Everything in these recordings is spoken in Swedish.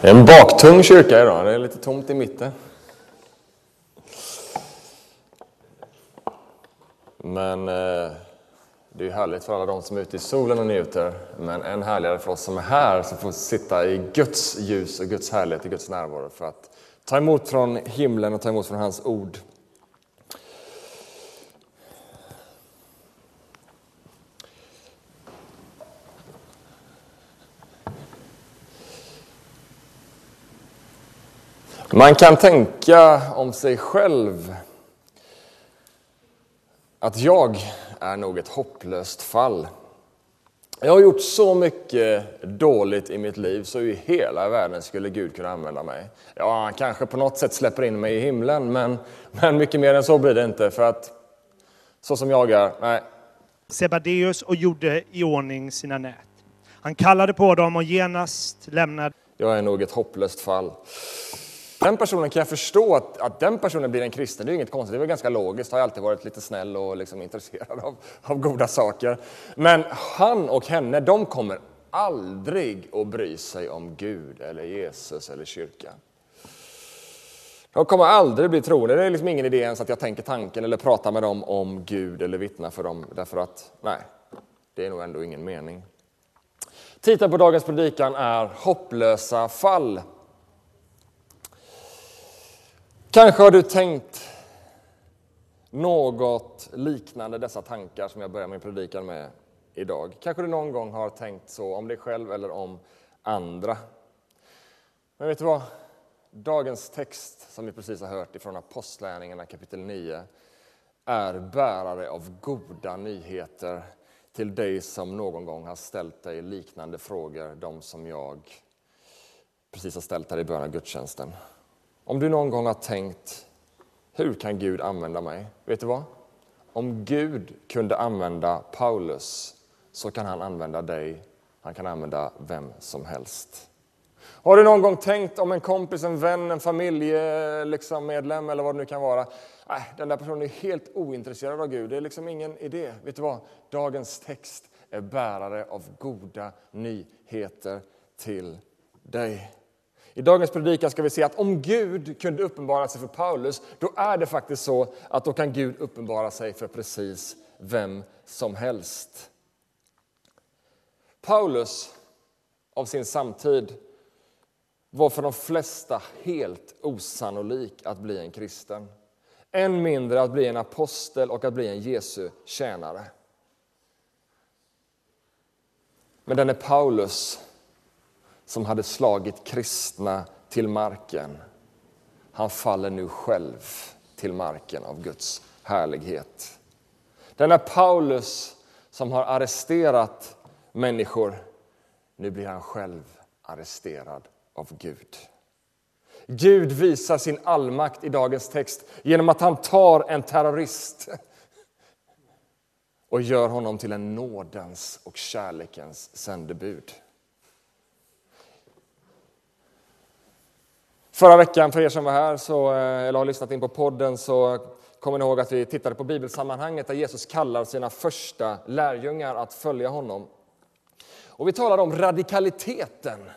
Det är en baktung kyrka idag, det är lite tomt i mitten. Men eh, det är härligt för alla de som är ute i solen och njuter. Men än härligare för oss som är här, som får sitta i Guds ljus och Guds härlighet, i Guds närvaro för att ta emot från himlen och ta emot från hans ord. Man kan tänka om sig själv att jag är nog ett hopplöst fall. Jag har gjort så mycket dåligt i mitt liv så i hela världen skulle Gud kunna använda mig. Ja, han kanske på något sätt släpper in mig i himlen, men, men mycket mer än så blir det inte. För att så som jag är, nej. Sebadeus och gjorde i ordning sina nät. Han kallade på dem och genast lämnade. Jag är nog ett hopplöst fall. Den personen kan jag förstå att, att den personen blir en kristen, det är inget konstigt, det är väl ganska logiskt, har alltid varit lite snäll och liksom intresserad av, av goda saker. Men han och henne, de kommer aldrig att bry sig om Gud eller Jesus eller kyrkan. De kommer aldrig bli troende, det är liksom ingen idé ens att jag tänker tanken eller pratar med dem om Gud eller vittnar för dem, därför att nej, det är nog ändå ingen mening. Titeln på dagens predikan är Hopplösa fall. Kanske har du tänkt något liknande dessa tankar som jag börjar min predikan med idag. Kanske du någon gång har tänkt så om dig själv eller om andra. Men vet du vad? Dagens text som vi precis har hört ifrån Apostlagärningarna kapitel 9 är bärare av goda nyheter till dig som någon gång har ställt dig liknande frågor, de som jag precis har ställt här i början av gudstjänsten. Om du någon gång har tänkt, hur kan Gud använda mig? Vet du vad? Om Gud kunde använda Paulus så kan han använda dig, han kan använda vem som helst. Har du någon gång tänkt om en kompis, en vän, en familjemedlem eh, liksom, eller vad det nu kan vara. Nej, den där personen är helt ointresserad av Gud, det är liksom ingen idé. Vet du vad? Dagens text är bärare av goda nyheter till dig. I dagens predikan ska vi se att om Gud kunde uppenbara sig för Paulus, då är det faktiskt så att då kan Gud uppenbara sig för precis vem som helst. Paulus, av sin samtid, var för de flesta helt osannolik att bli en kristen. Än mindre att bli en apostel och att bli en Jesu tjänare. Men den är Paulus som hade slagit kristna till marken, han faller nu själv till marken av Guds härlighet. Denna Paulus som har arresterat människor, nu blir han själv arresterad av Gud. Gud visar sin allmakt i dagens text genom att han tar en terrorist och gör honom till en nådens och kärlekens sändebud. Förra veckan, för er som var här så, eh, eller har lyssnat in på podden, så kommer ni ihåg att vi tittade på bibelsammanhanget där Jesus kallar sina första lärjungar att följa honom. Och vi talade om radikaliteten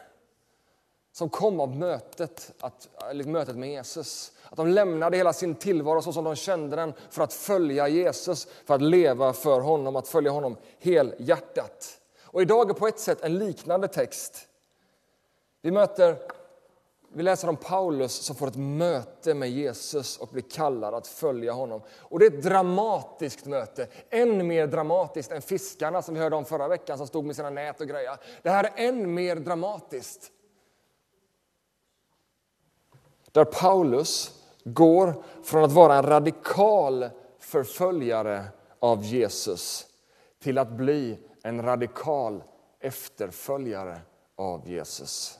som kom av mötet, att, mötet med Jesus. Att de lämnade hela sin tillvaro så som de kände den för att följa Jesus, för att leva för honom, att följa honom helhjärtat. Och idag är på ett sätt en liknande text. Vi möter vi läser om Paulus som får ett möte med Jesus och blir kallad att följa honom. Och Det är ett dramatiskt möte, än mer dramatiskt än fiskarna som vi hörde om förra veckan som stod med sina nät och grejer. Det här är än mer dramatiskt. Där Paulus går från att vara en radikal förföljare av Jesus till att bli en radikal efterföljare av Jesus.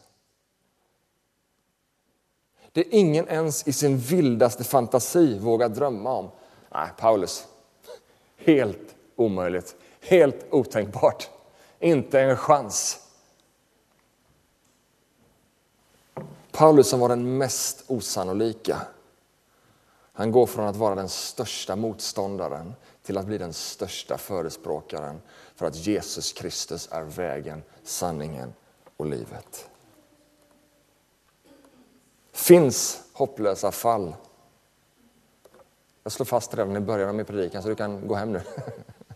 Det är ingen ens i sin vildaste fantasi vågar drömma om. Nej, Paulus, helt omöjligt, helt otänkbart, inte en chans. Paulus som var den mest osannolika. Han går från att vara den största motståndaren till att bli den största förespråkaren för att Jesus Kristus är vägen, sanningen och livet finns hopplösa fall. Jag slår fast redan i början av min predikan så du kan gå hem nu.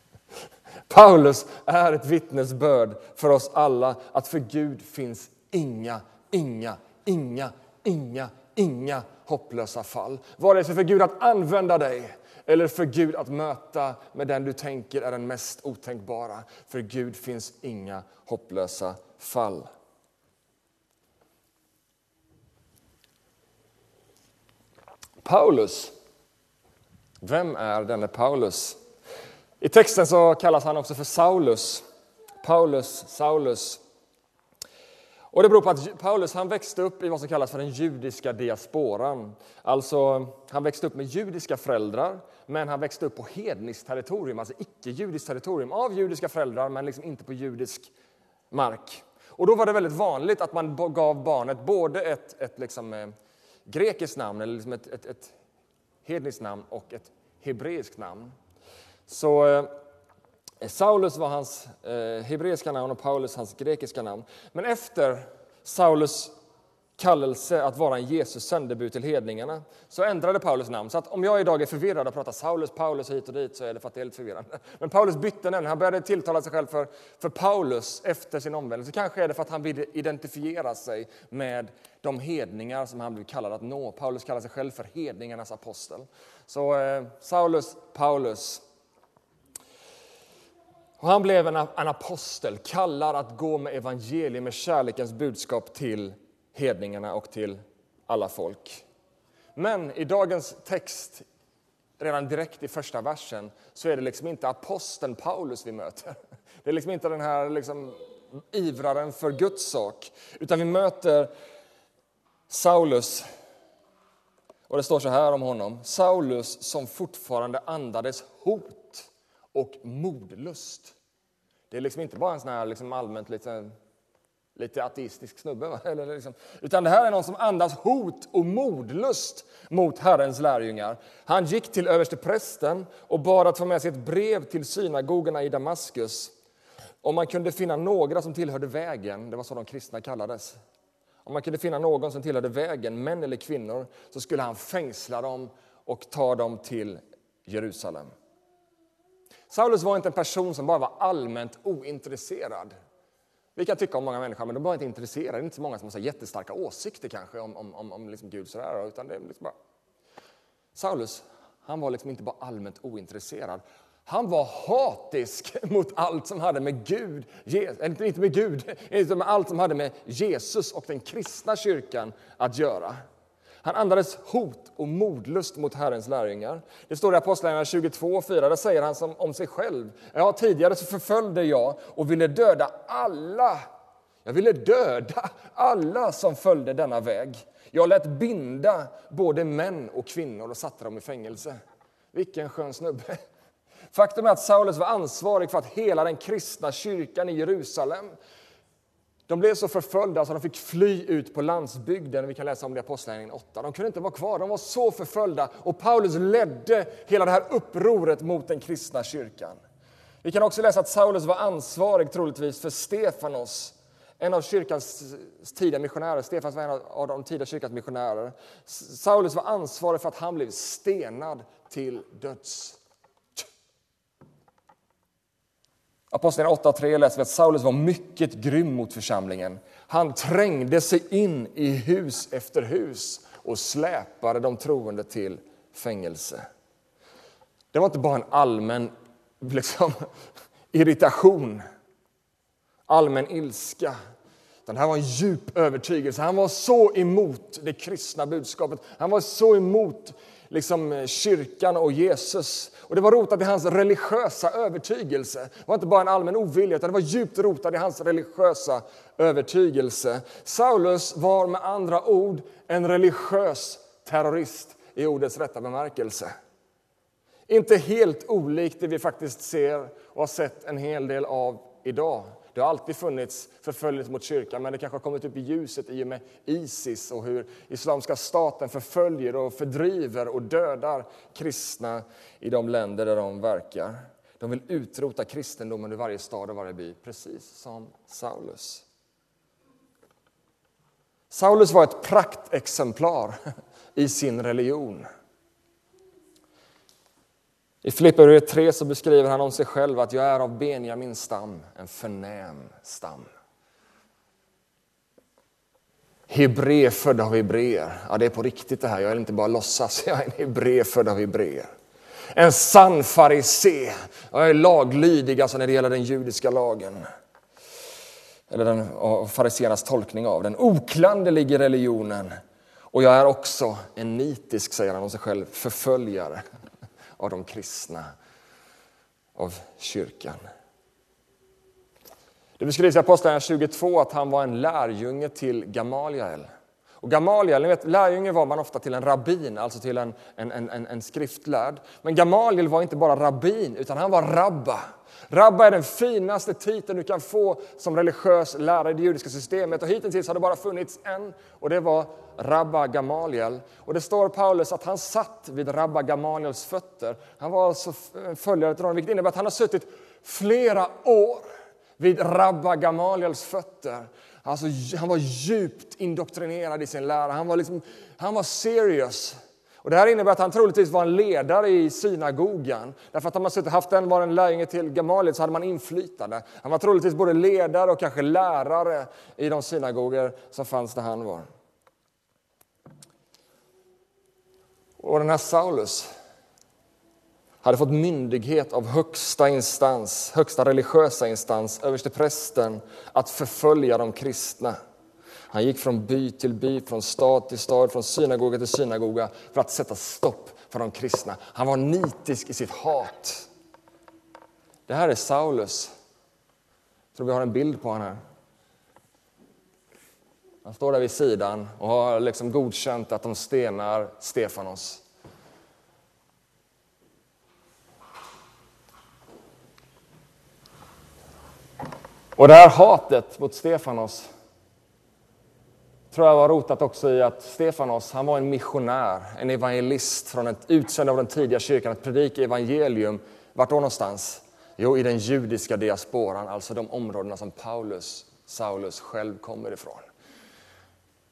Paulus är ett vittnesbörd för oss alla att för Gud finns inga, inga, inga, inga, inga hopplösa fall. Vare sig för Gud att använda dig eller för Gud att möta med den du tänker är den mest otänkbara. För Gud finns inga hopplösa fall. Paulus. Vem är denne Paulus? I texten så kallas han också för Saulus. Paulus, Saulus. Och det beror på att Paulus han växte upp i vad som kallas för den judiska diasporan. Alltså, han växte upp med judiska föräldrar, men han växte upp på hedniskt territorium, alltså icke-judiskt territorium, av judiska föräldrar, men liksom inte på judisk mark. Och då var det väldigt vanligt att man gav barnet både ett, ett liksom, eh, grekiskt namn, eller liksom ett, ett, ett hedniskt namn, och ett hebreiskt namn. Så eh, Saulus var hans eh, hebreiska namn och Paulus hans grekiska namn. Men efter Saulus kallelse att vara en Jesus sändebud till hedningarna så ändrade Paulus namn. Så att om jag idag är förvirrad och pratar Saulus, Paulus hit och dit så är det för att det är lite förvirrande. Men Paulus bytte namn. Han började tilltala sig själv för, för Paulus efter sin omvändelse. Kanske är det för att han vill identifiera sig med de hedningar som han blev kallad att nå. Paulus kallar sig själv för hedningarnas apostel. Så eh, Saulus, Paulus. Och han blev en, en apostel, kallad att gå med evangelium, med kärlekens budskap till hedningarna och till alla folk. Men i dagens text, redan direkt i första versen, så är det liksom inte aposteln Paulus vi möter. Det är liksom inte den här liksom ivraren för Guds sak, utan vi möter Saulus. Och det står så här om honom. Saulus som fortfarande andades hot och modlust. Det är liksom inte bara en sån här liksom allmänt liten lite ateistisk snubbe. Va? Eller liksom, utan det här är någon som andas hot och modlust mot Herrens lärjungar. Han gick till översteprästen och bad att få med sig ett brev till synagogorna i Damaskus. Om man kunde finna några som tillhörde vägen, det var så de kristna kallades. Om man kunde finna någon som tillhörde vägen, män eller kvinnor, så skulle han fängsla dem och ta dem till Jerusalem. Saulus var inte en person som bara var allmänt ointresserad. Vi kan tycka om många människor, men de är bara inte intresserade. Det är inte så många som har så jättestarka åsikter kanske om, om, om, om liksom Gud. Sådär, utan det är liksom bara... Saulus, han var liksom inte bara allmänt ointresserad. Han var hatisk mot allt som hade med Gud, eller inte med Gud, inte med allt som hade med Jesus och den kristna kyrkan att göra. Han andades hot och modlust mot Herrens lärjungar. Det står i Apostlagärningarna 22 4, där säger han som om sig själv. Ja, tidigare så förföljde jag och ville döda alla. Jag ville döda alla som följde denna väg. Jag lät binda både män och kvinnor och satte dem i fängelse. Vilken skön snubbe. Faktum är att Saulus var ansvarig för att hela den kristna kyrkan i Jerusalem de blev så förföljda så de fick fly ut på landsbygden. Vi kan läsa om det i Apostlagärningarna 8. De kunde inte vara kvar, de var så förföljda. Och Paulus ledde hela det här upproret mot den kristna kyrkan. Vi kan också läsa att Saulus var ansvarig troligtvis för Stefanos, en av kyrkans tidiga missionärer. Stefanos var en av de tidiga kyrkans missionärer. Saulus var ansvarig för att han blev stenad till döds. Apostlagärningarna 8.3 läser vi att Saulus var mycket grym mot församlingen. Han trängde sig in i hus efter hus och släpade de troende till fängelse. Det var inte bara en allmän liksom, irritation, allmän ilska. det här var en djup övertygelse. Han var så emot det kristna budskapet. Han var så emot liksom, eh, kyrkan och Jesus. Och Det var rotat i hans religiösa övertygelse. Det var inte bara en allmän ovilja, utan det var djupt rotat i hans religiösa övertygelse. Saulus var med andra ord en religiös terrorist i ordets rätta bemärkelse. Inte helt olikt det vi faktiskt ser och har sett en hel del av idag. Det har alltid funnits förföljelse mot kyrkan, men det kanske har kommit upp i ljuset i och med Isis och hur Islamiska staten förföljer och fördriver och dödar kristna i de länder där de verkar. De vill utrota kristendomen i varje stad och varje by, precis som Saulus. Saulus var ett praktexemplar i sin religion. I Filipperbrevet 3 så beskriver han om sig själv att jag är av Benjamins stam, en förnäm stam. Hebré född av hebreer. Ja, det är på riktigt det här. Jag är inte bara låtsas. Jag är en hebré född av hebreer. En sann farisé. Jag är laglydig alltså när det gäller den judiska lagen. Eller den, fariséernas tolkning av den. Oklanderlig i religionen. Och jag är också en nitisk, säger han om sig själv, förföljare av de kristna, av kyrkan. Det beskrivs i Apostlagärningarna 22 att han var en lärjunge till Gamaliel. Och Gamaliel, ni vet, lärjunge var man ofta till en rabbin, alltså till en, en, en, en skriftlärd. Men Gamaliel var inte bara rabbin, utan han var rabba. Rabba är den finaste titeln du kan få som religiös lärare i det judiska systemet. Och hittills har det bara funnits en, och det var Rabba Gamaliel. Och det står Paulus att han satt vid Rabba Gamaliels fötter. Han var alltså följare till honom, vilket innebär att han har suttit flera år vid Rabba Gamaliels fötter. Alltså, han var djupt indoktrinerad i sin lära. Han var, liksom, han var serious. Och det här innebär att han troligtvis var en ledare i synagogan. Därför att om man suttit haft en var en lärjunge till Gamaliel så hade man inflytande. Han var troligtvis både ledare och kanske lärare i de synagogor som fanns där han var. Och den här Saulus hade fått myndighet av högsta instans, högsta religiösa instans, översteprästen, att förfölja de kristna. Han gick från by till by, från stad till stad, från synagoga till synagoga för att sätta stopp för de kristna. Han var nitisk i sitt hat. Det här är Saulus. Jag tror vi har en bild på honom här. Han står där vid sidan och har liksom godkänt att de stenar Stefanos. Och det här hatet mot Stefanos tror jag var rotat också i att Stefanos han var en missionär, en evangelist från ett utsänd av den tidiga kyrkan att predika evangelium. Vart då någonstans? Jo, i den judiska diasporan, alltså de områdena som Paulus, Saulus själv kommer ifrån.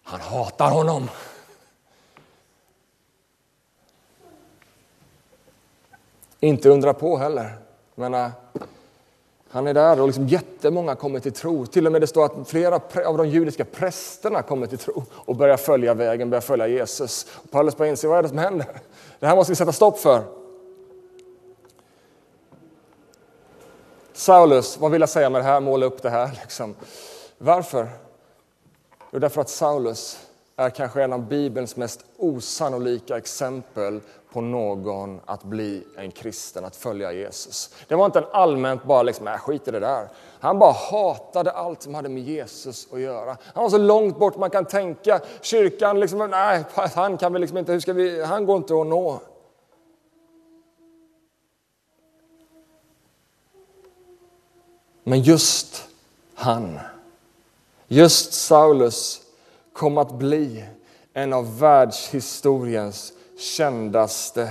Han hatar honom. Inte undra på heller. menar, äh, han är där och liksom jättemånga kommer till tro. Till och med det står att flera av de judiska prästerna kommer till tro och börjar följa vägen, börjar följa Jesus. Och Paulus börjar inse vad är det som händer. Det här måste vi sätta stopp för. Saulus, vad vill jag säga med det här, måla upp det här? Liksom. Varför? Jo, därför att Saulus är kanske en av Bibelns mest osannolika exempel på någon att bli en kristen, att följa Jesus. Det var inte en allmänt bara liksom, äh, skit i det där. Han bara hatade allt som hade med Jesus att göra. Han var så långt bort man kan tänka. Kyrkan, liksom, nej, han kan vi liksom inte, hur ska vi, han går inte att nå. Men just han, just Saulus kom att bli en av världshistoriens kändaste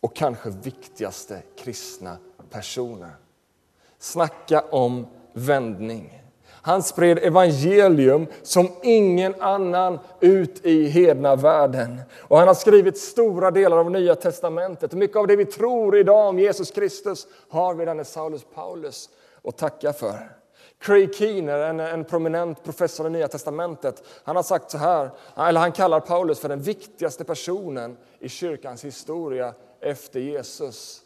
och kanske viktigaste kristna personer. Snacka om vändning. Han spred evangelium som ingen annan ut i hedna världen. Och han har skrivit stora delar av Nya testamentet. Mycket av det vi tror idag om Jesus Kristus har vi denne Saulus Paulus att tacka för. Craig Keener, en, en prominent professor i Nya Testamentet, han har sagt så här, eller han kallar Paulus för den viktigaste personen i kyrkans historia efter Jesus.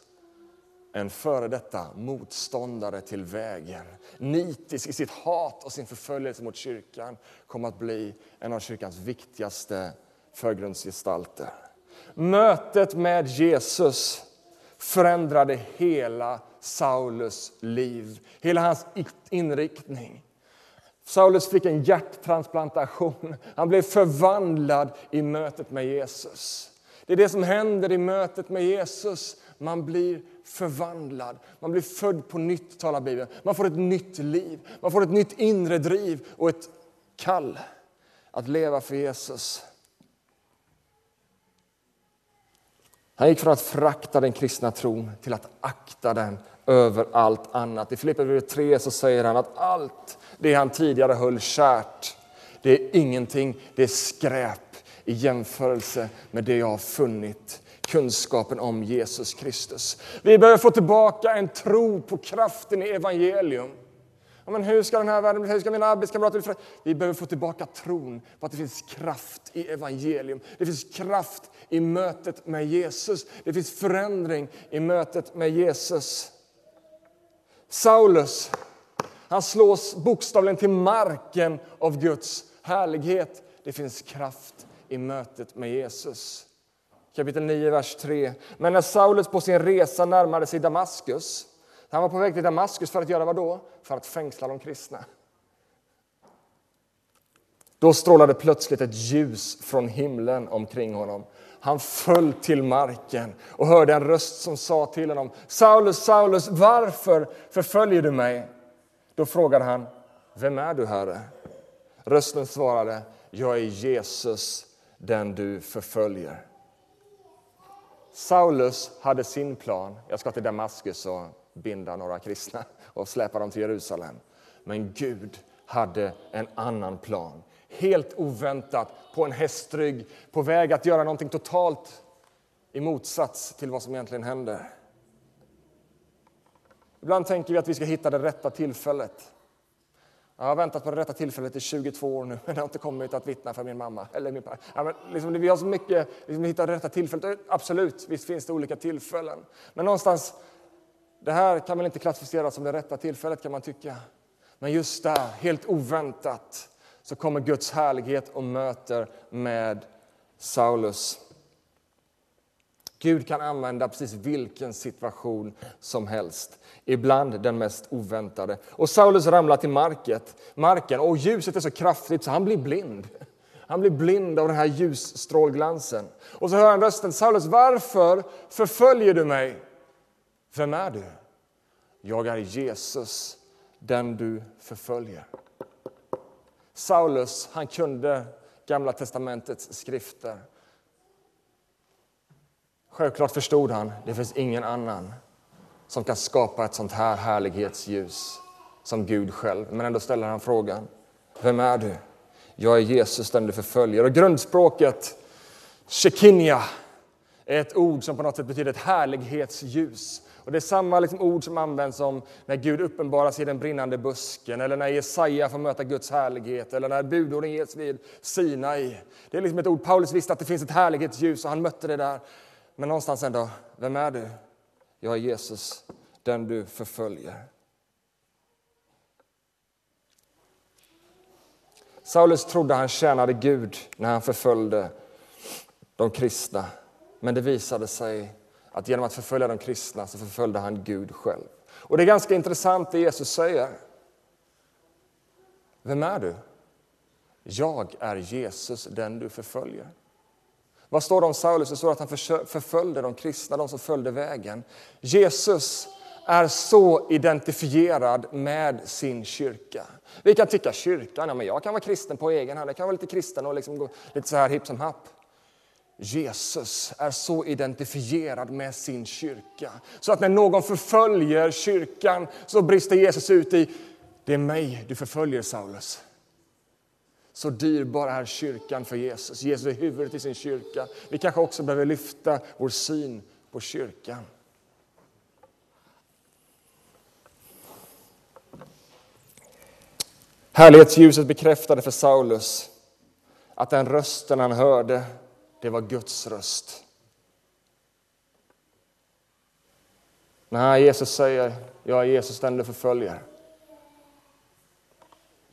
En före detta motståndare till vägen, nitisk i sitt hat och sin förföljelse mot kyrkan, kom att bli en av kyrkans viktigaste förgrundsgestalter. Mötet med Jesus förändrade hela Saulus liv, hela hans inriktning. Saulus fick en hjärttransplantation. Han blev förvandlad i mötet med Jesus. Det är det som händer i mötet med Jesus. Man blir förvandlad. Man blir född på nytt, talar Bibeln. Man får ett nytt liv. Man får ett nytt inre driv och ett kall att leva för Jesus. Han gick från att frakta den kristna tron till att akta den över allt annat. I Filipperbrevet 3 så säger han att allt det han tidigare höll kärt, det är ingenting, det är skräp i jämförelse med det jag har funnit kunskapen om Jesus Kristus. Vi behöver få tillbaka en tro på kraften i evangelium. Ja, men hur ska den här världen hur ska mina arbetskamrater Vi behöver få tillbaka tron på att det finns kraft i evangelium. Det finns kraft i mötet med Jesus. Det finns förändring i mötet med Jesus. Saulus, han slås bokstavligen till marken av Guds härlighet. Det finns kraft i mötet med Jesus. Kapitel 9, vers 3. Men när Saulus på sin resa närmade sig Damaskus han var på väg till Damaskus för att göra vad då? För att fängsla de kristna. Då strålade plötsligt ett ljus från himlen omkring honom. Han föll till marken och hörde en röst som sa till honom Saulus, Saulus, varför förföljer du mig? Då frågade han Vem är du, Herre? Rösten svarade Jag är Jesus, den du förföljer. Saulus hade sin plan. Jag ska till Damaskus och binda några kristna och släpa dem till Jerusalem. Men Gud hade en annan plan. Helt oväntat, på en hästrygg, på väg att göra någonting totalt i motsats till vad som egentligen händer. Ibland tänker vi att vi ska hitta det rätta tillfället. Jag har väntat på det rätta tillfället i 22 år nu, men det har inte kommit att vittna för min mamma. Eller min pappa. Ja, men liksom, vi har så mycket, liksom, hitta det rätta tillfället. Absolut, visst finns det olika tillfällen. Men någonstans det här kan väl inte klassificeras som det rätta tillfället kan man tycka. Men just där, helt oväntat, så kommer Guds härlighet och möter med Saulus. Gud kan använda precis vilken situation som helst, ibland den mest oväntade. Och Saulus ramlar till market, marken och ljuset är så kraftigt så han blir blind. Han blir blind av den här ljusstrålglansen. Och så hör han rösten, Saulus, varför förföljer du mig? Vem är du? Jag är Jesus, den du förföljer. Saulus han kunde Gamla testamentets skrifter. Självklart förstod han det finns ingen annan som kan skapa ett sånt här härlighetsljus som Gud själv. Men ändå ställer han frågan, vem är du? Jag är Jesus, den du förföljer. Och grundspråket, shekinja, är ett ord som på något sätt betyder ett härlighetsljus. Och det är samma liksom ord som används om när Gud uppenbaras i den brinnande busken, eller när Jesaja får möta Guds härlighet, eller när budorden ges vid Sinai. Det är liksom ett ord. Paulus visste att det finns ett härlighetsljus och han mötte det där. Men någonstans ändå, vem är du? Jag är Jesus, den du förföljer. Saulus trodde han tjänade Gud när han förföljde de kristna. Men det visade sig att genom att förfölja de kristna så förföljde han Gud själv. Och det är ganska intressant det Jesus säger. Vem är du? Jag är Jesus, den du förföljer. Vad står det om Saulus? Det står att han förföljde de kristna, de som följde vägen. Jesus är så identifierad med sin kyrka. Vi kan tycka kyrkan, ja, men jag kan vara kristen på egen hand, jag kan vara lite kristen och liksom gå lite så här hipp som happ. Jesus är så identifierad med sin kyrka så att när någon förföljer kyrkan så brister Jesus ut i det är mig du förföljer, Saulus. Så dyrbar är kyrkan för Jesus. Jesus är huvudet i sin kyrka. Vi kanske också behöver lyfta vår syn på kyrkan. Härlighetsljuset bekräftade för Saulus att den rösten han hörde det var Guds röst. När Jesus säger jag är Jesus den du förföljer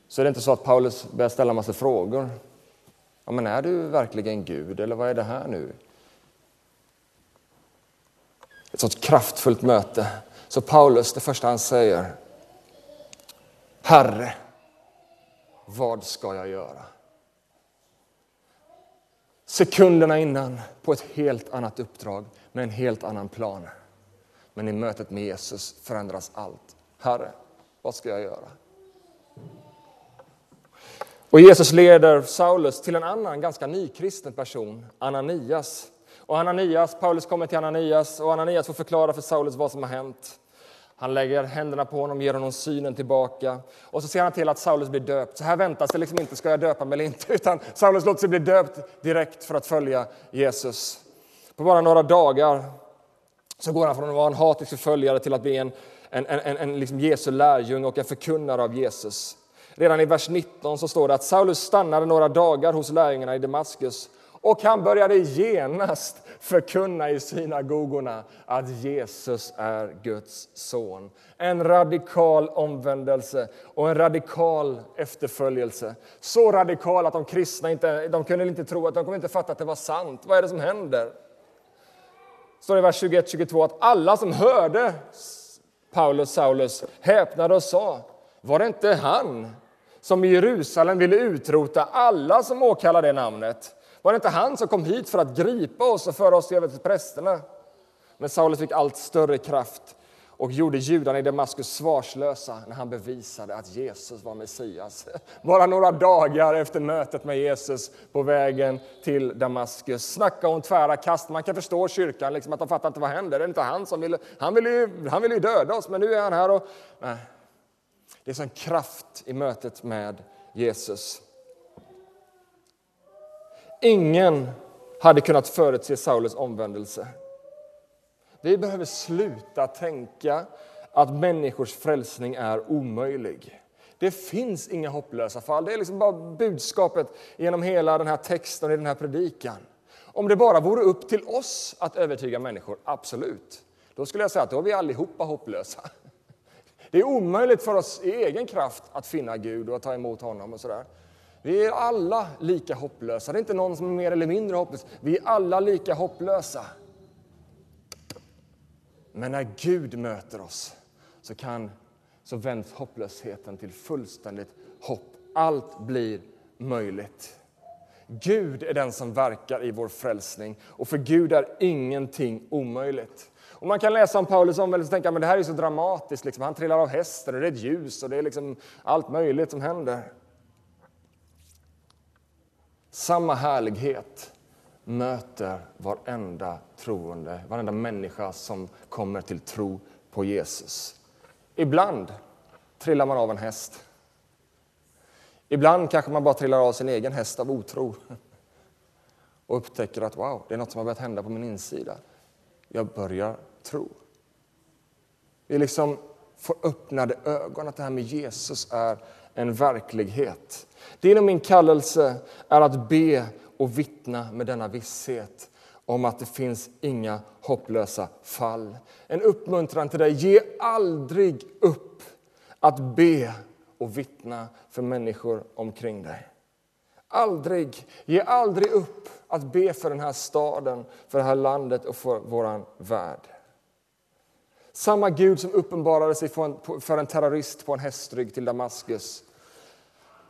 så är det inte så att Paulus börjar ställa en massa frågor. Ja, men är du verkligen Gud eller vad är det här nu? Ett sånt kraftfullt möte. Så Paulus, det första han säger Herre, vad ska jag göra? Sekunderna innan på ett helt annat uppdrag med en helt annan plan. Men i mötet med Jesus förändras allt. Herre, vad ska jag göra? Och Jesus leder Saulus till en annan ganska nykristen person, Ananias. Och Ananias, Paulus kommer till Ananias och Ananias får förklara för Saulus vad som har hänt. Han lägger händerna på honom, ger honom synen tillbaka. Och så ser han till att Saulus blir döpt. Så här väntas det liksom inte, ska jag döpa mig eller inte? Utan Saulus låter sig bli döpt direkt för att följa Jesus. På bara några dagar så går han från att vara en hatisk förföljare till att bli en, en, en, en liksom Jesu lärjung och en förkunnare av Jesus. Redan i vers 19 så står det att Saulus stannade några dagar hos lärjungarna i Damaskus och han började genast förkunna i synagogorna att Jesus är Guds son. En radikal omvändelse och en radikal efterföljelse. Så radikal att de kristna inte, de kunde inte tro att de kunde inte fatta att det var sant. Vad är det som händer? står det i vers 21-22 att alla som hörde Paulus Saulus häpnade och sa, var det inte han som i Jerusalem ville utrota alla som åkallade det namnet? Var det inte han som kom hit för att gripa oss och föra oss över till prästerna? Men Saulus fick allt större kraft och gjorde judarna i Damaskus svarslösa när han bevisade att Jesus var Messias. Bara några dagar efter mötet med Jesus på vägen till Damaskus. Snacka om tvära kast. Man kan förstå kyrkan, liksom, att de fattar inte vad händer. Det är inte han som vill, han ville, ju, han vill ju döda oss, men nu är han här. Och, nej. Det är sån kraft i mötet med Jesus. Ingen hade kunnat förutse Saulus omvändelse. Vi behöver sluta tänka att människors frälsning är omöjlig. Det finns inga hopplösa fall. Det är liksom bara budskapet genom hela den här texten och i den här predikan. Om det bara vore upp till oss att övertyga människor, absolut. Då skulle jag säga att då är vi allihopa hopplösa. Det är omöjligt för oss i egen kraft att finna Gud och att ta emot honom. och sådär. Vi är alla lika hopplösa. Det är inte någon som är mer eller mindre hopplös. Vi är alla lika hopplösa. Men när Gud möter oss så, kan, så vänds hopplösheten till fullständigt hopp. Allt blir möjligt. Gud är den som verkar i vår frälsning och för Gud är ingenting omöjligt. Och man kan läsa om Paulus omvändelse och tänka att det här är så dramatiskt. Liksom. Han trillar av hästen och det är ett ljus och det är liksom allt möjligt som händer. Samma härlighet möter varenda troende, varenda människa som kommer till tro på Jesus. Ibland trillar man av en häst. Ibland kanske man bara trillar av sin egen häst av otro och upptäcker att wow, det är något som har börjat hända på min insida. Jag börjar tro. Vi liksom får öppnade ögon att det här med Jesus är en verklighet. Din och min kallelse är att be och vittna med denna visshet om att det finns inga hopplösa fall. En uppmuntran till dig, ge aldrig upp att be och vittna för människor omkring dig. Aldrig, ge aldrig upp att be för den här staden, för det här landet och för vår värld. Samma Gud som uppenbarade sig för en terrorist på en hästrygg till Damaskus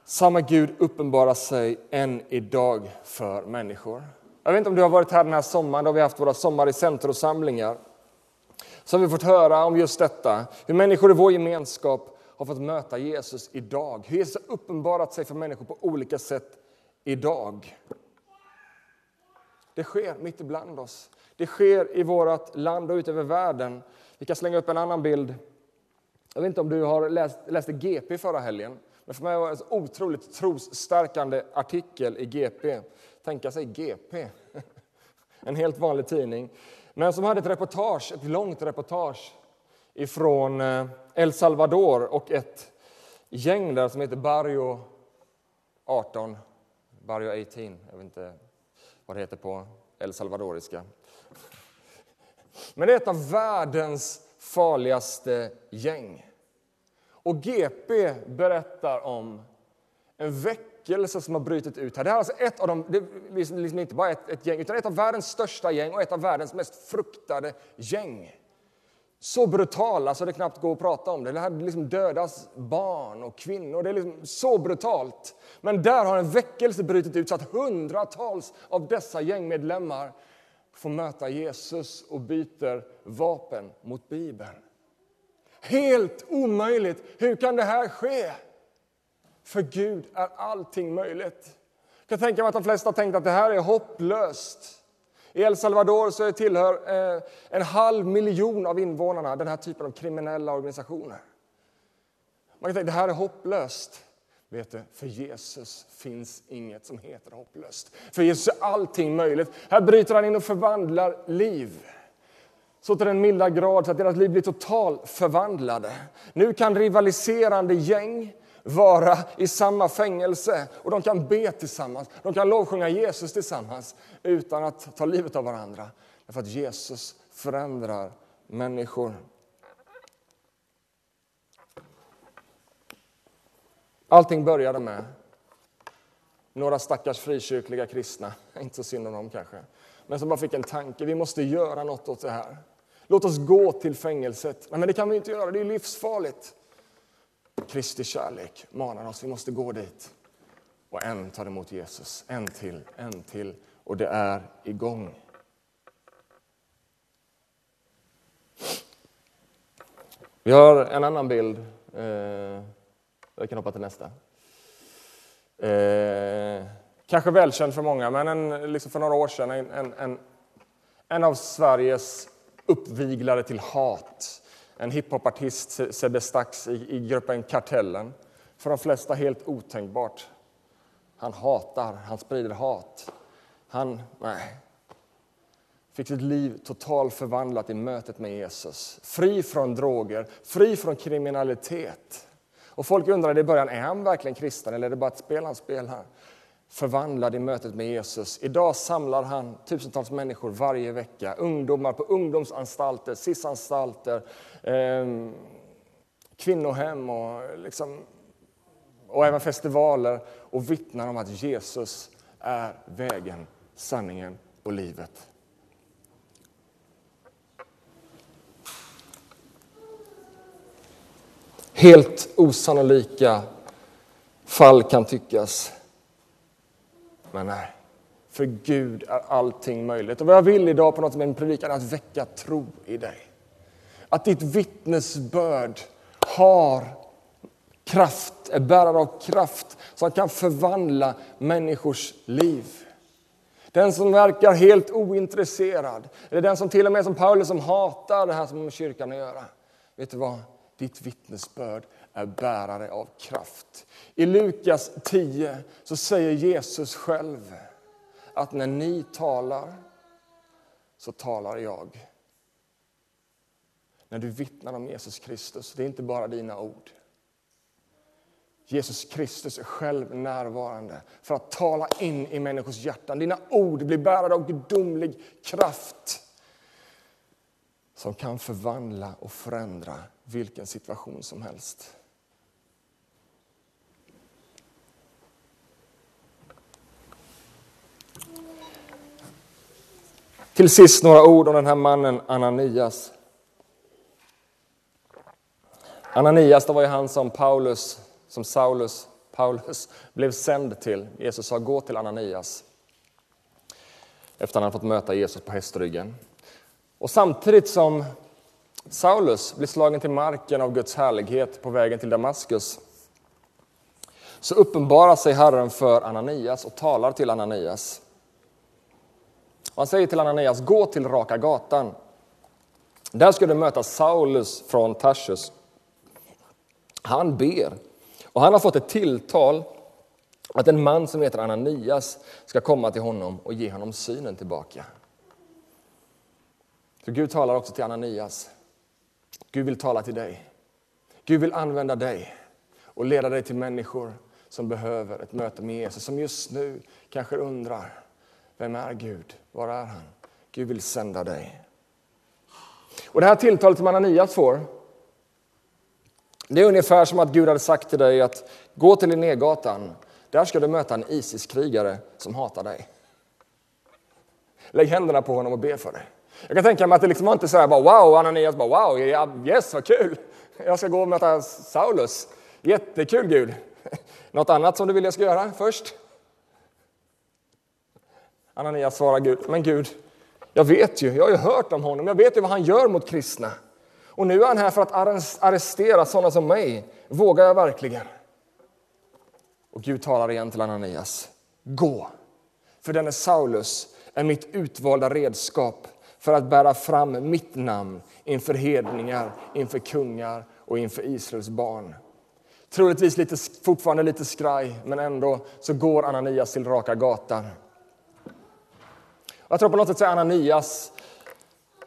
samma Gud uppenbarar sig än idag för människor. Jag vet inte om du har varit här den här sommaren, då vi har haft våra sommar i centrosamlingar. Så har vi fått höra om just detta, hur människor i vår gemenskap har fått möta Jesus idag. Hur Jesus har uppenbarat sig för människor på olika sätt idag. Det sker mitt ibland oss. Det sker i vårt land och utöver världen. Vi kan slänga upp en annan bild. Jag vet inte om du har läst, läste GP förra helgen. Men för mig var det en otroligt trosstärkande artikel i GP. Tänka sig GP, en helt vanlig tidning. Men som hade ett reportage, ett långt reportage ifrån eh, El Salvador och ett gäng där som heter Barrio 18. Barrio 18, jag vet inte vad det heter på El Salvadoriska. Men det är ett av världens farligaste gäng. Och GP berättar om en väckelse som har brutit ut här. Det är alltså ett av de, det är liksom-, liksom inte bara ett, ett gäng, utan ett av världens största gäng och ett av världens mest fruktade gäng. Så brutala så det knappt går att prata om det. Det här liksom dödas barn och kvinnor. Det är liksom så brutalt. Men där har en väckelse brutit ut så att hundratals av dessa gängmedlemmar får möta Jesus och byter vapen mot Bibeln. Helt omöjligt. Hur kan det här ske? För Gud är allting möjligt. Jag kan tänka mig att de flesta har tänkt att det här är hopplöst. I El Salvador så tillhör eh, en halv miljon av invånarna den här typen av kriminella organisationer. Man kan tänka det här är hopplöst. Vet du, för Jesus finns inget som heter hopplöst. För Jesus är allting möjligt. Här bryter han in och förvandlar liv. Så till den milda grad så att deras liv blir totalt förvandlade. Nu kan rivaliserande gäng vara i samma fängelse och de kan be tillsammans. De kan lovsjunga Jesus tillsammans utan att ta livet av varandra. Därför att Jesus förändrar människor. Allting började med några stackars frikyrkliga kristna, inte så synd om dem kanske, men som bara fick en tanke, vi måste göra något åt det här. Låt oss gå till fängelset. Men det kan vi inte göra, det är livsfarligt. Kristi kärlek manar oss, vi måste gå dit. Och en tar emot Jesus, en till, en till och det är igång. Vi har en annan bild. Eh, jag kan hoppa till nästa. Eh, kanske välkänd för många, men en, liksom för några år sedan en, en, en av Sveriges uppviglare till hat. En hiphopartist, Sebbe Stax, i, i gruppen Kartellen. För de flesta helt otänkbart. Han hatar, han sprider hat. Han, nej, fick sitt liv totalt förvandlat i mötet med Jesus. Fri från droger, fri från kriminalitet. Och folk undrade i början, är han verkligen kristen eller är det bara ett spel han spelar? Förvandlad i mötet med Jesus. Idag samlar han tusentals människor varje vecka. Ungdomar på ungdomsanstalter, SIS-anstalter, eh, kvinnohem och, liksom, och även festivaler och vittnar om att Jesus är vägen, sanningen och livet. Helt osannolika fall kan tyckas. Men nej, för Gud är allting möjligt. Och vad jag vill idag på något med min predikan är att väcka tro i dig. Att ditt vittnesbörd har kraft, är bärare av kraft som kan förvandla människors liv. Den som verkar helt ointresserad, eller den som till och med som Paulus som hatar det här som kyrkan gör. Vet du vad? Ditt vittnesbörd är bärare av kraft. I Lukas 10 så säger Jesus själv att när ni talar så talar jag. När du vittnar om Jesus Kristus, det är inte bara dina ord. Jesus Kristus är själv närvarande för att tala in i människors hjärtan. Dina ord blir bärare av gudomlig kraft som kan förvandla och förändra vilken situation som helst. Till sist några ord om den här mannen Ananias. Ananias, det var ju han som Paulus, som Saulus, Paulus blev sänd till. Jesus sa gå till Ananias efter att han fått möta Jesus på hästryggen. Och samtidigt som Saulus blir slagen till marken av Guds härlighet på vägen till Damaskus så uppenbarar sig Herren för Ananias och talar till Ananias. han säger till Ananias, gå till Raka gatan. Där ska du möta Saulus från Tarsus. Han ber och han har fått ett tilltal att en man som heter Ananias ska komma till honom och ge honom synen tillbaka. Så Gud talar också till Ananias. Gud vill tala till dig. Gud vill använda dig och leda dig till människor som behöver ett möte med Jesus, som just nu kanske undrar, vem är Gud? Var är han? Gud vill sända dig. Och Det här tilltalet som Ananias får, det är ungefär som att Gud hade sagt till dig att gå till Linnégatan, där ska du möta en ISIS-krigare som hatar dig. Lägg händerna på honom och be för dig. Jag kan tänka mig att det liksom var inte så här bara wow, Ananias bara wow, yes vad kul. Jag ska gå och möta Saulus. Jättekul Gud. Något annat som du vill jag ska göra först? Ananias svarar Gud, men Gud, jag vet ju, jag har ju hört om honom, jag vet ju vad han gör mot kristna. Och nu är han här för att arrestera sådana som mig. Vågar jag verkligen? Och Gud talar igen till Ananias. Gå, för denne Saulus är mitt utvalda redskap för att bära fram mitt namn inför hedningar, inför kungar och inför Israels barn. Troligtvis lite, fortfarande lite skraj, men ändå så går Ananias till raka gatan. Jag tror på något sätt är Ananias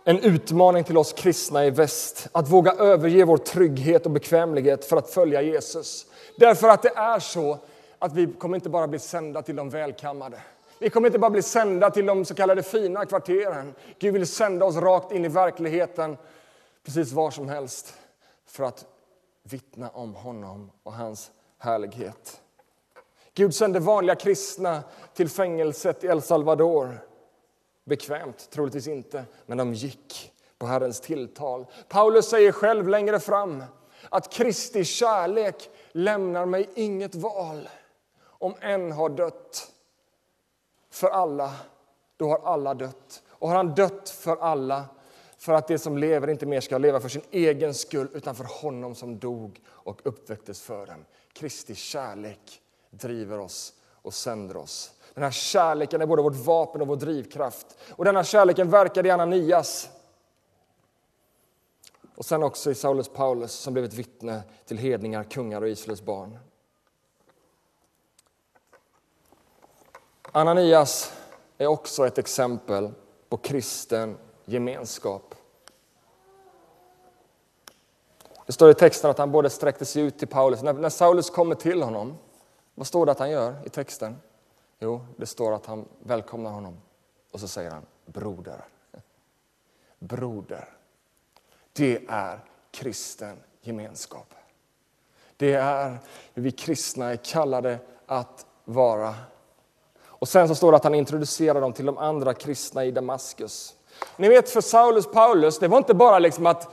en utmaning till oss kristna i väst att våga överge vår trygghet och bekvämlighet för att följa Jesus. Därför att det är så att vi kommer inte bara bli sända till de välkammade. Vi kommer inte bara bli sända till de så kallade fina kvarteren. Gud vill sända oss rakt in i verkligheten, precis var som helst, för att vittna om honom och hans härlighet. Gud sände vanliga kristna till fängelset i El Salvador. Bekvämt, troligtvis inte, men de gick på Herrens tilltal. Paulus säger själv längre fram att Kristi kärlek lämnar mig inget val. Om en har dött för alla, då har alla dött. Och har han dött för alla, för att det som lever inte mer ska leva för sin egen skull utan för honom som dog och uppväcktes för dem. Kristi kärlek driver oss och sänder oss. Den här kärleken är både vårt vapen och vår drivkraft. Och denna kärleken verkade i Ananias. Och sen också i Saulus Paulus som blev ett vittne till hedningar, kungar och Israels barn. Ananias är också ett exempel på kristen gemenskap. Det står i texten att han både sträckte sig ut till Paulus. När, när Saulus kommer till honom, vad står det att han gör i texten? Jo, det står att han välkomnar honom och så säger han broder. Broder. Det är kristen gemenskap. Det är hur vi kristna är kallade att vara. Och sen så står det att han introducerar dem till de andra kristna i Damaskus. Ni vet, för Saulus Paulus, det var inte bara liksom att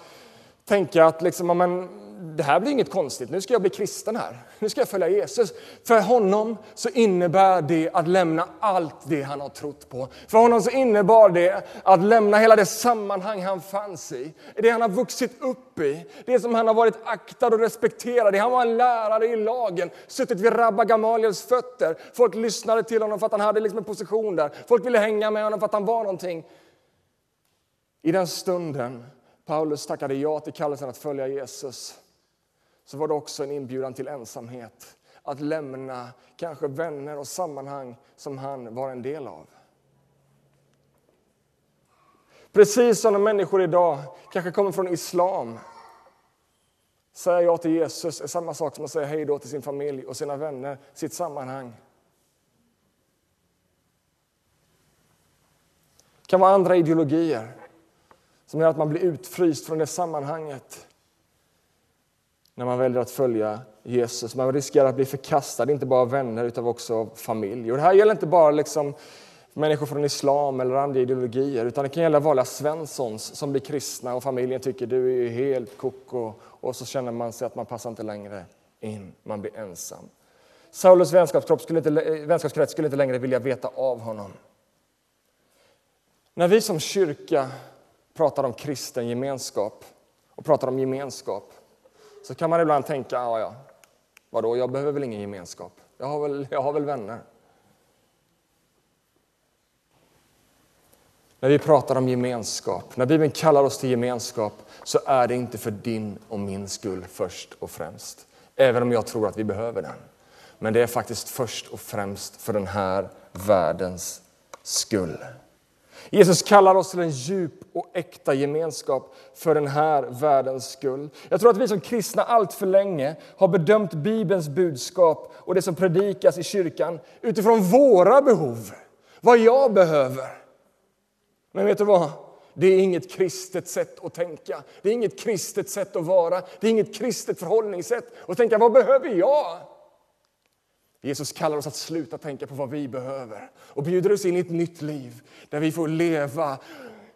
tänka att liksom, men, det här blir inget konstigt, nu ska jag bli kristen här. Nu ska jag följa Jesus. För honom så innebär det att lämna allt det han har trott på. För honom så innebar det att lämna hela det sammanhang han fanns i. Det han har vuxit upp i, det som han har varit aktad och respekterad i. Han var en lärare i lagen, suttit vid Rabba Gamaliels fötter. Folk lyssnade till honom för att han hade liksom en position där. Folk ville hänga med honom för att han var någonting. I den stunden Paulus tackade ja till kallelsen att följa Jesus så var det också en inbjudan till ensamhet. Att lämna kanske vänner och sammanhang som han var en del av. Precis som de människor idag kanske kommer från islam. Säga ja till Jesus är samma sak som att säga hej då till sin familj och sina vänner, sitt sammanhang. Det kan vara andra ideologier som gör att man blir utfryst från det sammanhanget när man väljer att följa Jesus. Man riskerar att bli förkastad, inte bara av vänner utan också av familj. Och det här gäller inte bara liksom människor från islam eller andra ideologier utan det kan gälla vanliga svenssons som blir kristna och familjen tycker du är helt koko och så känner man sig att man passar inte längre in, man blir ensam. Saulus vänskapskrets skulle, inte, vänskapskrets skulle inte längre vilja veta av honom. När vi som kyrka pratar om kristen gemenskap och pratar om gemenskap så kan man ibland tänka, ja, ja, vadå, jag behöver väl ingen gemenskap. Jag har väl, jag har väl vänner. När vi pratar om gemenskap, när Bibeln kallar oss till gemenskap, så är det inte för din och min skull först och främst. Även om jag tror att vi behöver den. Men det är faktiskt först och främst för den här världens skull. Jesus kallar oss till en djup och äkta gemenskap för den här världens skull. Jag tror att vi som kristna allt för länge har bedömt Bibelns budskap och det som predikas i kyrkan utifrån våra behov, vad jag behöver. Men vet du vad? Det är inget kristet sätt att tänka. Det är inget kristet sätt att vara. Det är inget kristet förhållningssätt att tänka, vad behöver jag? Jesus kallar oss att sluta tänka på vad vi behöver och bjuder oss in i ett nytt liv där vi får leva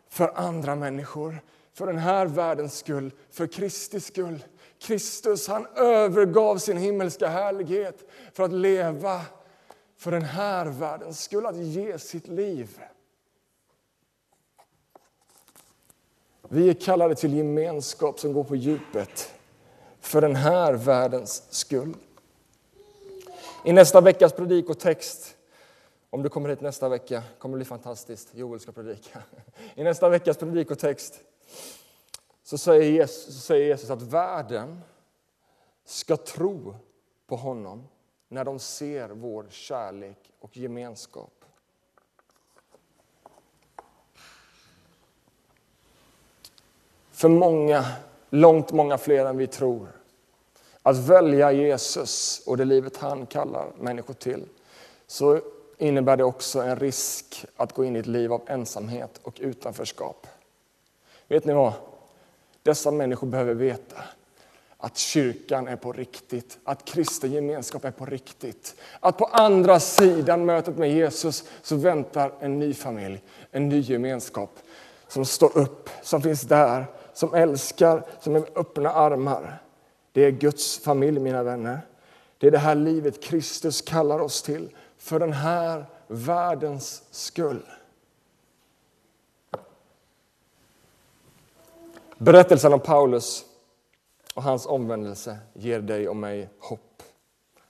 för andra människor, för den här världens skull, för Kristi skull. Kristus han övergav sin himmelska härlighet för att leva för den här världens skull, att ge sitt liv. Vi är kallade till gemenskap som går på djupet för den här världens skull. I nästa veckas predikotext Om du kommer hit nästa vecka kommer det bli fantastiskt. Joel ska predika. I nästa veckas predikotext så säger Jesus, så säger Jesus att världen ska tro på honom när de ser vår kärlek och gemenskap. För många, långt många fler än vi tror, att välja Jesus och det livet han kallar människor till, så innebär det också en risk att gå in i ett liv av ensamhet och utanförskap. Vet ni vad? Dessa människor behöver veta att kyrkan är på riktigt, att kristen gemenskap är på riktigt. Att på andra sidan mötet med Jesus så väntar en ny familj, en ny gemenskap som står upp, som finns där, som älskar, som är med öppna armar. Det är Guds familj, mina vänner. Det är det här livet Kristus kallar oss till, för den här världens skull. Berättelsen om Paulus och hans omvändelse ger dig och mig hopp.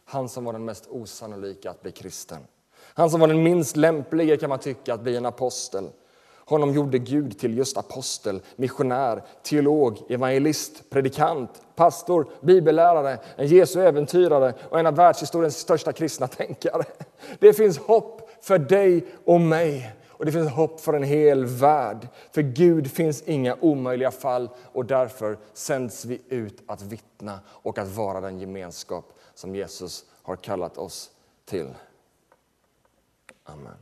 Han som var den mest osannolika att bli kristen. Han som var den minst lämpliga kan man tycka att bli en apostel. Honom gjorde Gud till just apostel, missionär, teolog, evangelist, predikant, pastor, bibellärare, en Jesu äventyrare och en av världshistoriens största kristna tänkare. Det finns hopp för dig och mig. Och det finns hopp för en hel värld. För Gud finns inga omöjliga fall och därför sänds vi ut att vittna och att vara den gemenskap som Jesus har kallat oss till. Amen.